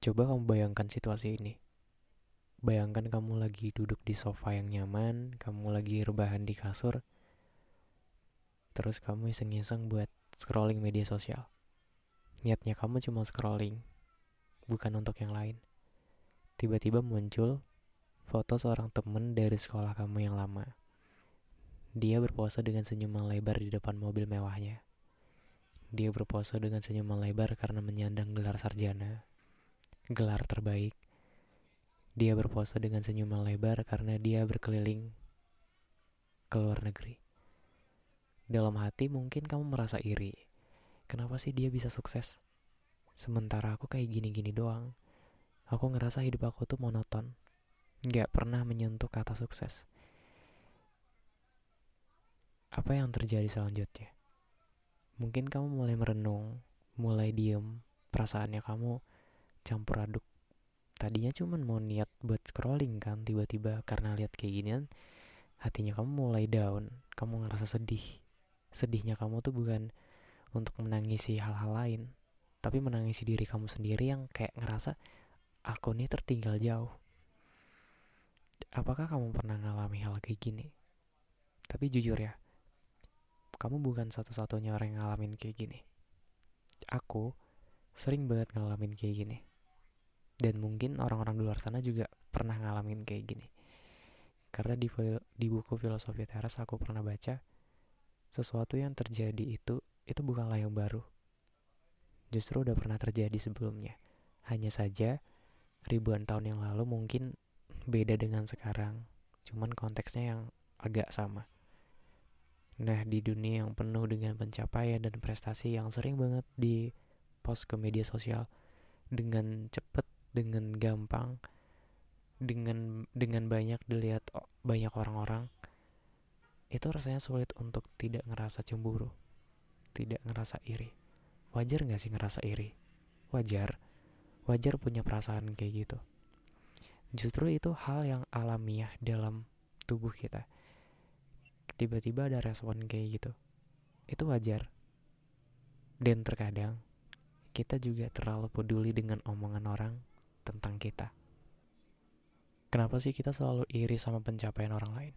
Coba kamu bayangkan situasi ini. Bayangkan kamu lagi duduk di sofa yang nyaman, kamu lagi rebahan di kasur, terus kamu iseng-iseng buat scrolling media sosial. Niatnya kamu cuma scrolling, bukan untuk yang lain. Tiba-tiba muncul foto seorang temen dari sekolah kamu yang lama. Dia berpose dengan senyuman lebar di depan mobil mewahnya. Dia berpose dengan senyuman lebar karena menyandang gelar sarjana, gelar terbaik. Dia berpose dengan senyuman lebar karena dia berkeliling ke luar negeri. Dalam hati mungkin kamu merasa iri. Kenapa sih dia bisa sukses? Sementara aku kayak gini-gini doang. Aku ngerasa hidup aku tuh monoton. Gak pernah menyentuh kata sukses. Apa yang terjadi selanjutnya? Mungkin kamu mulai merenung, mulai diem, perasaannya kamu campur aduk. Tadinya cuman mau niat buat scrolling kan tiba-tiba karena lihat kayak ginian hatinya kamu mulai down. Kamu ngerasa sedih. Sedihnya kamu tuh bukan untuk menangisi hal-hal lain tapi menangisi diri kamu sendiri yang kayak ngerasa aku nih tertinggal jauh. Apakah kamu pernah ngalami hal kayak gini? Tapi jujur ya kamu bukan satu-satunya orang yang ngalamin kayak gini. Aku sering banget ngalamin kayak gini dan mungkin orang-orang di luar sana juga pernah ngalamin kayak gini. Karena di di buku filosofi teras aku pernah baca sesuatu yang terjadi itu itu bukanlah yang baru. Justru udah pernah terjadi sebelumnya. Hanya saja ribuan tahun yang lalu mungkin beda dengan sekarang. Cuman konteksnya yang agak sama. Nah di dunia yang penuh dengan pencapaian dan prestasi yang sering banget di post ke media sosial dengan cepet dengan gampang dengan dengan banyak dilihat banyak orang-orang itu rasanya sulit untuk tidak ngerasa cemburu tidak ngerasa iri. Wajar nggak sih ngerasa iri? Wajar. Wajar punya perasaan kayak gitu. Justru itu hal yang alamiah dalam tubuh kita. Tiba-tiba ada respon kayak gitu. Itu wajar. Dan terkadang kita juga terlalu peduli dengan omongan orang tentang kita. Kenapa sih kita selalu iri sama pencapaian orang lain?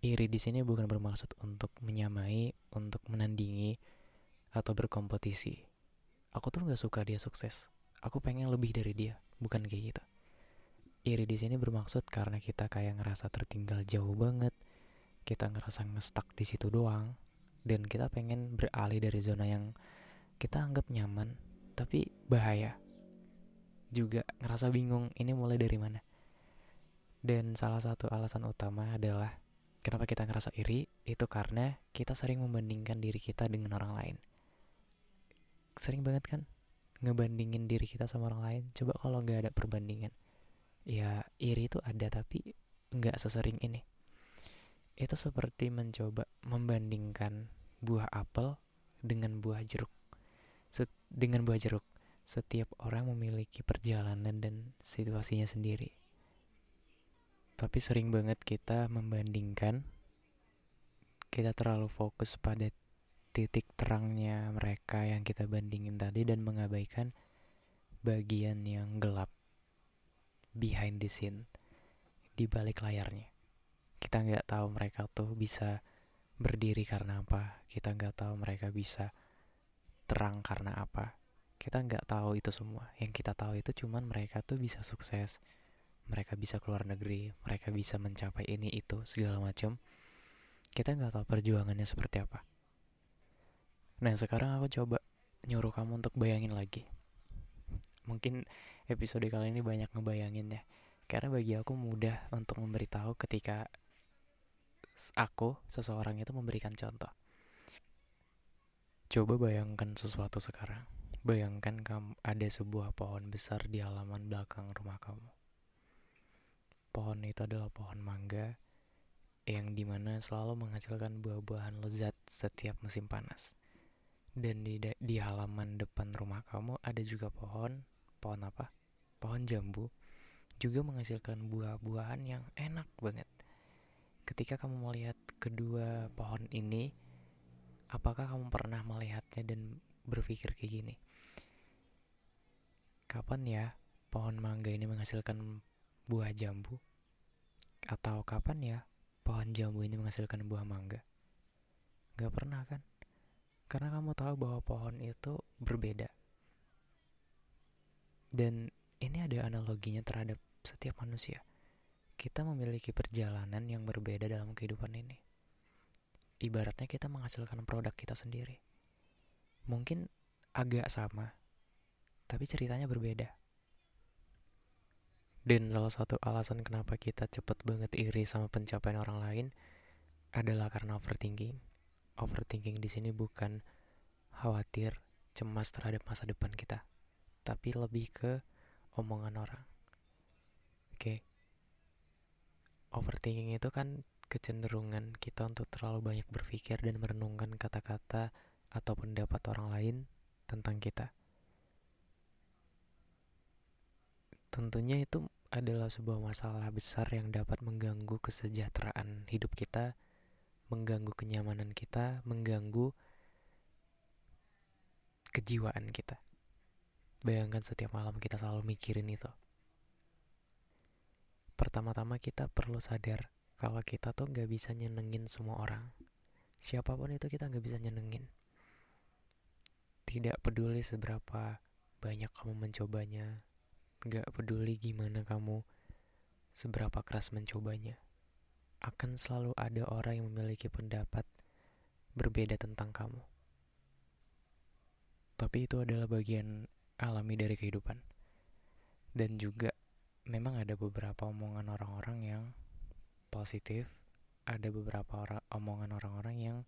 Iri di sini bukan bermaksud untuk menyamai, untuk menandingi, atau berkompetisi. Aku tuh nggak suka dia sukses. Aku pengen lebih dari dia, bukan kayak gitu. Iri di sini bermaksud karena kita kayak ngerasa tertinggal jauh banget, kita ngerasa ngestak di situ doang, dan kita pengen beralih dari zona yang kita anggap nyaman, tapi bahaya juga ngerasa bingung ini mulai dari mana. Dan salah satu alasan utama adalah kenapa kita ngerasa iri itu karena kita sering membandingkan diri kita dengan orang lain. Sering banget kan ngebandingin diri kita sama orang lain. Coba kalau nggak ada perbandingan, ya iri itu ada tapi nggak sesering ini. itu seperti mencoba membandingkan buah apel dengan buah jeruk. Set, dengan buah jeruk, setiap orang memiliki perjalanan dan situasinya sendiri. Tapi sering banget kita membandingkan, kita terlalu fokus pada titik terangnya mereka yang kita bandingin tadi dan mengabaikan bagian yang gelap behind the scene di balik layarnya kita nggak tahu mereka tuh bisa berdiri karena apa kita nggak tahu mereka bisa terang karena apa kita nggak tahu itu semua. Yang kita tahu itu cuman mereka tuh bisa sukses. Mereka bisa keluar negeri mereka bisa mencapai ini itu segala macam kita nggak tahu perjuangannya seperti apa. Nah sekarang aku coba nyuruh kamu untuk bayangin lagi. Mungkin episode kali ini banyak ngebayangin ya. Karena bagi aku mudah untuk memberitahu ketika aku, seseorang itu memberikan contoh. Coba bayangkan sesuatu sekarang. Bayangkan kamu ada sebuah pohon besar di halaman belakang rumah kamu. Pohon itu adalah pohon mangga yang di mana selalu menghasilkan buah-buahan lezat setiap musim panas. Dan di, di halaman depan rumah kamu ada juga pohon, pohon apa? Pohon jambu, juga menghasilkan buah-buahan yang enak banget ketika kamu melihat kedua pohon ini, apakah kamu pernah melihatnya dan berpikir kayak gini? Kapan ya pohon mangga ini menghasilkan buah jambu? Atau kapan ya pohon jambu ini menghasilkan buah mangga? Gak pernah kan? Karena kamu tahu bahwa pohon itu berbeda. Dan ini ada analoginya terhadap setiap manusia kita memiliki perjalanan yang berbeda dalam kehidupan ini. Ibaratnya kita menghasilkan produk kita sendiri. Mungkin agak sama, tapi ceritanya berbeda. Dan salah satu alasan kenapa kita cepet banget iri sama pencapaian orang lain adalah karena overthinking. Overthinking di sini bukan khawatir, cemas terhadap masa depan kita, tapi lebih ke omongan orang. Oke, okay overthinking itu kan kecenderungan kita untuk terlalu banyak berpikir dan merenungkan kata-kata atau pendapat orang lain tentang kita. Tentunya itu adalah sebuah masalah besar yang dapat mengganggu kesejahteraan hidup kita, mengganggu kenyamanan kita, mengganggu kejiwaan kita. Bayangkan setiap malam kita selalu mikirin itu pertama-tama kita perlu sadar kalau kita tuh nggak bisa nyenengin semua orang. Siapa pun itu kita nggak bisa nyenengin. Tidak peduli seberapa banyak kamu mencobanya, nggak peduli gimana kamu seberapa keras mencobanya. Akan selalu ada orang yang memiliki pendapat berbeda tentang kamu. Tapi itu adalah bagian alami dari kehidupan. Dan juga memang ada beberapa omongan orang-orang yang positif, ada beberapa orang, omongan orang-orang yang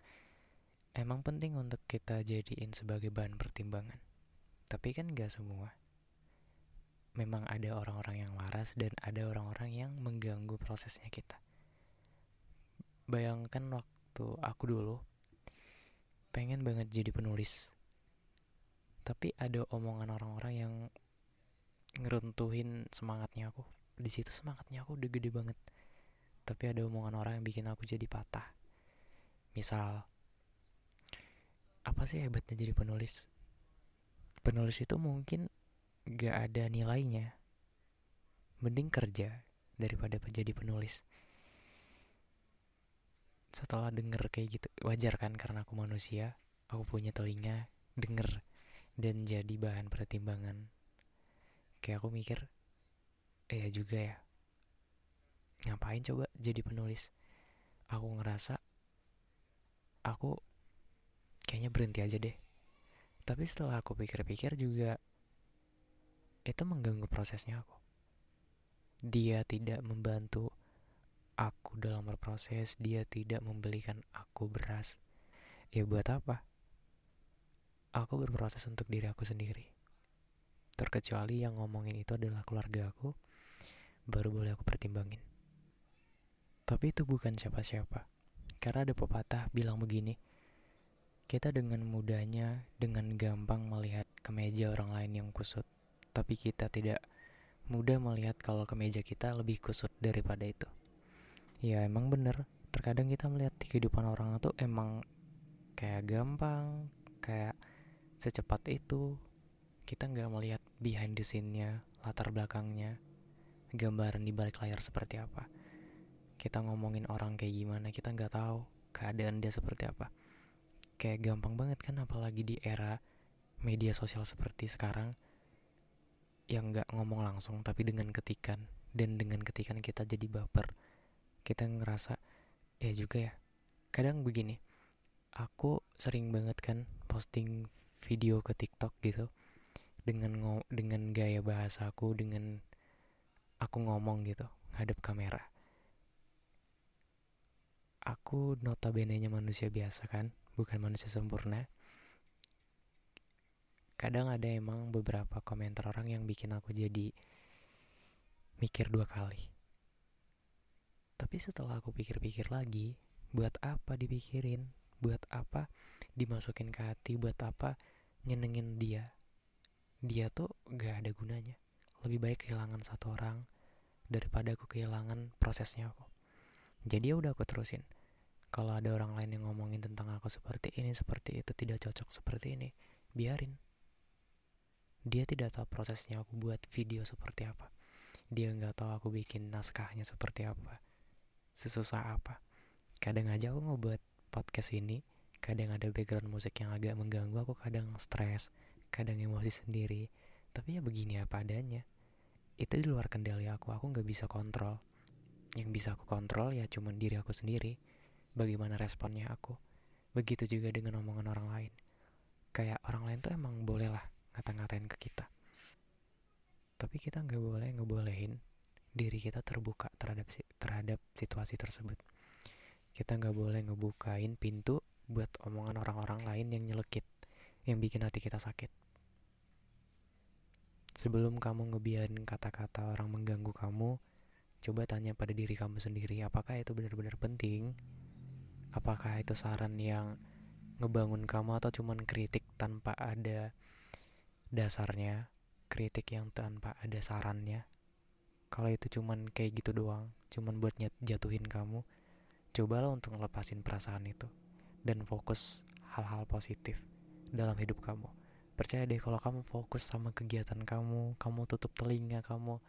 emang penting untuk kita jadiin sebagai bahan pertimbangan. Tapi kan gak semua. Memang ada orang-orang yang waras dan ada orang-orang yang mengganggu prosesnya kita. Bayangkan waktu aku dulu pengen banget jadi penulis. Tapi ada omongan orang-orang yang ngeruntuhin semangatnya aku di situ semangatnya aku udah gede banget tapi ada omongan orang yang bikin aku jadi patah misal apa sih hebatnya jadi penulis penulis itu mungkin gak ada nilainya. Mending kerja daripada jadi penulis. Setelah denger kayak gitu wajar kan karena aku manusia aku punya telinga denger dan jadi bahan pertimbangan. Kayak aku mikir eh ya juga ya. Ngapain coba jadi penulis? Aku ngerasa aku kayaknya berhenti aja deh. Tapi setelah aku pikir-pikir juga itu mengganggu prosesnya aku. Dia tidak membantu aku dalam berproses dia tidak membelikan aku beras. Ya buat apa? Aku berproses untuk diri aku sendiri. Terkecuali yang ngomongin itu adalah keluarga aku baru boleh aku pertimbangin. Tapi itu bukan siapa-siapa. Karena ada pepatah bilang begini, kita dengan mudahnya, dengan gampang melihat kemeja orang lain yang kusut, tapi kita tidak mudah melihat kalau kemeja kita lebih kusut daripada itu. Ya emang bener, terkadang kita melihat di kehidupan orang itu emang kayak gampang, kayak secepat itu. Kita nggak melihat behind the scene-nya, latar belakangnya, gambaran di balik layar seperti apa kita ngomongin orang kayak gimana kita nggak tahu keadaan dia seperti apa kayak gampang banget kan apalagi di era media sosial seperti sekarang yang nggak ngomong langsung tapi dengan ketikan. Dan dengan ketikan kita jadi baper. Kita ngerasa ya juga ya. Kadang begini aku sering banget kan posting video ke TikTok gitu. Dengan ngo dengan gaya bahasaku dengan aku ngomong gitu ngadep kamera. Aku notabene-nya manusia biasa kan, bukan manusia sempurna. Kadang ada emang beberapa komentar orang yang bikin aku jadi mikir dua kali. Tapi setelah aku pikir-pikir lagi, buat apa dipikirin? Buat apa dimasukin ke hati? Buat apa nyenengin dia? Dia tuh gak ada gunanya. Lebih baik kehilangan satu orang daripada aku kehilangan prosesnya aku. Jadi ya udah aku terusin. Kalau ada orang lain yang ngomongin tentang aku seperti ini, seperti itu, tidak cocok seperti ini, biarin. Dia tidak tahu prosesnya aku buat video seperti apa. Dia nggak tahu aku bikin naskahnya seperti apa. Sesusah apa. Kadang aja aku ngebuat podcast ini, kadang ada background musik yang agak mengganggu aku, kadang stres, kadang emosi sendiri. Tapi ya begini apa adanya. Itu di luar kendali aku, aku nggak bisa kontrol yang bisa aku kontrol ya cuman diri aku sendiri bagaimana responnya aku begitu juga dengan omongan orang lain kayak orang lain tuh emang boleh lah ngata-ngatain ke kita. Tapi kita nggak boleh ngebolehin diri kita terbuka terhadap terhadap situasi tersebut. Kita nggak boleh ngebukain pintu buat omongan orang-orang lain yang nyelekit yang bikin hati kita sakit. Sebelum kamu ngebiarin kata-kata orang mengganggu kamu Coba tanya pada diri kamu sendiri, apakah itu benar-benar penting? Apakah itu saran yang ngebangun kamu atau cuman kritik tanpa ada dasarnya? Kritik yang tanpa ada sarannya? Kalau itu cuman kayak gitu doang, cuman buat jatuhin kamu, cobalah untuk ngelepasin perasaan itu dan fokus hal-hal positif dalam hidup kamu. Percaya deh kalau kamu fokus sama kegiatan kamu, kamu tutup telinga kamu,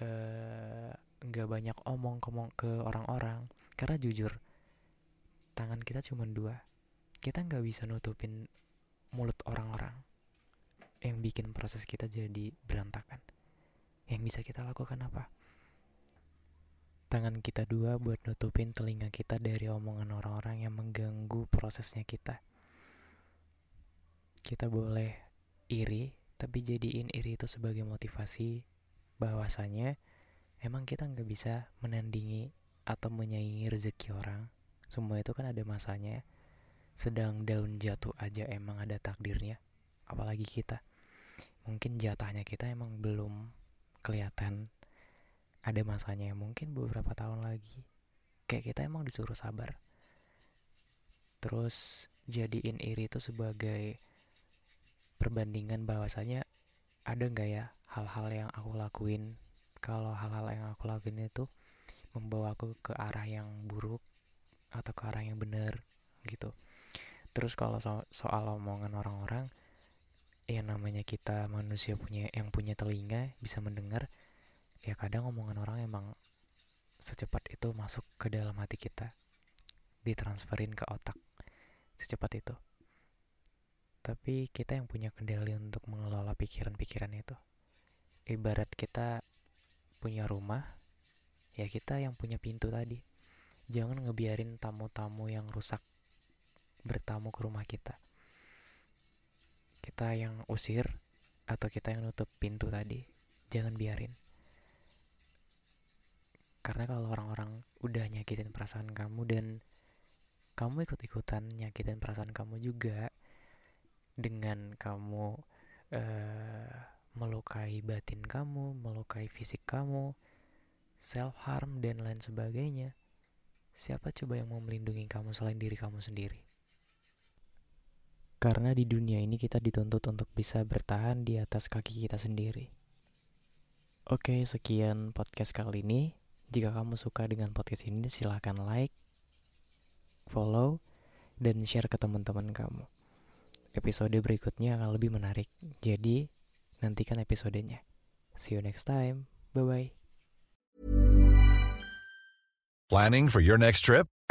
uh, nggak banyak omong ngomong ke orang-orang karena jujur tangan kita cuma dua kita nggak bisa nutupin mulut orang-orang yang bikin proses kita jadi berantakan. Yang bisa kita lakukan apa? Tangan kita dua buat nutupin telinga kita dari omongan orang-orang yang mengganggu prosesnya kita. Kita boleh iri tapi jadiin iri itu sebagai motivasi bahwasanya emang kita nggak bisa menandingi atau menyaingi rezeki orang. Semua itu kan ada masanya. Sedang daun jatuh aja emang ada takdirnya. Apalagi kita mungkin jatahnya kita emang belum kelihatan ada masanya mungkin beberapa tahun lagi. Kayak kita emang disuruh sabar. Terus jadiin iri itu sebagai perbandingan bahwasanya ada nggak ya hal-hal yang aku lakuin? Kalau hal-hal yang aku lakuin itu membawa aku ke arah yang buruk atau ke arah yang benar gitu. Terus kalau so soal omongan orang-orang ya namanya kita manusia punya yang punya telinga bisa mendengar ya kadang omongan orang emang secepat itu masuk ke dalam hati kita ditransferin ke otak secepat itu tapi kita yang punya kendali untuk mengelola pikiran-pikiran itu ibarat kita punya rumah, ya kita yang punya pintu tadi. Jangan ngebiarin tamu-tamu yang rusak bertamu ke rumah kita. Kita yang usir atau kita yang nutup pintu tadi. Jangan biarin. Karena kalau orang-orang udah nyakitin perasaan kamu dan kamu ikut-ikutan nyakitin perasaan kamu juga dengan kamu uh, melukai batin kamu, melukai fisik kamu, self harm dan lain sebagainya. siapa coba yang mau melindungi kamu selain diri kamu sendiri? Karena di dunia ini kita dituntut untuk bisa bertahan di atas kaki kita sendiri. Oke, sekian podcast kali ini. Jika kamu suka dengan podcast ini, silahkan like, follow, dan share ke teman-teman kamu. Episode berikutnya akan lebih menarik, jadi nantikan episodenya. See you next time. Bye-bye. Planning for your next trip?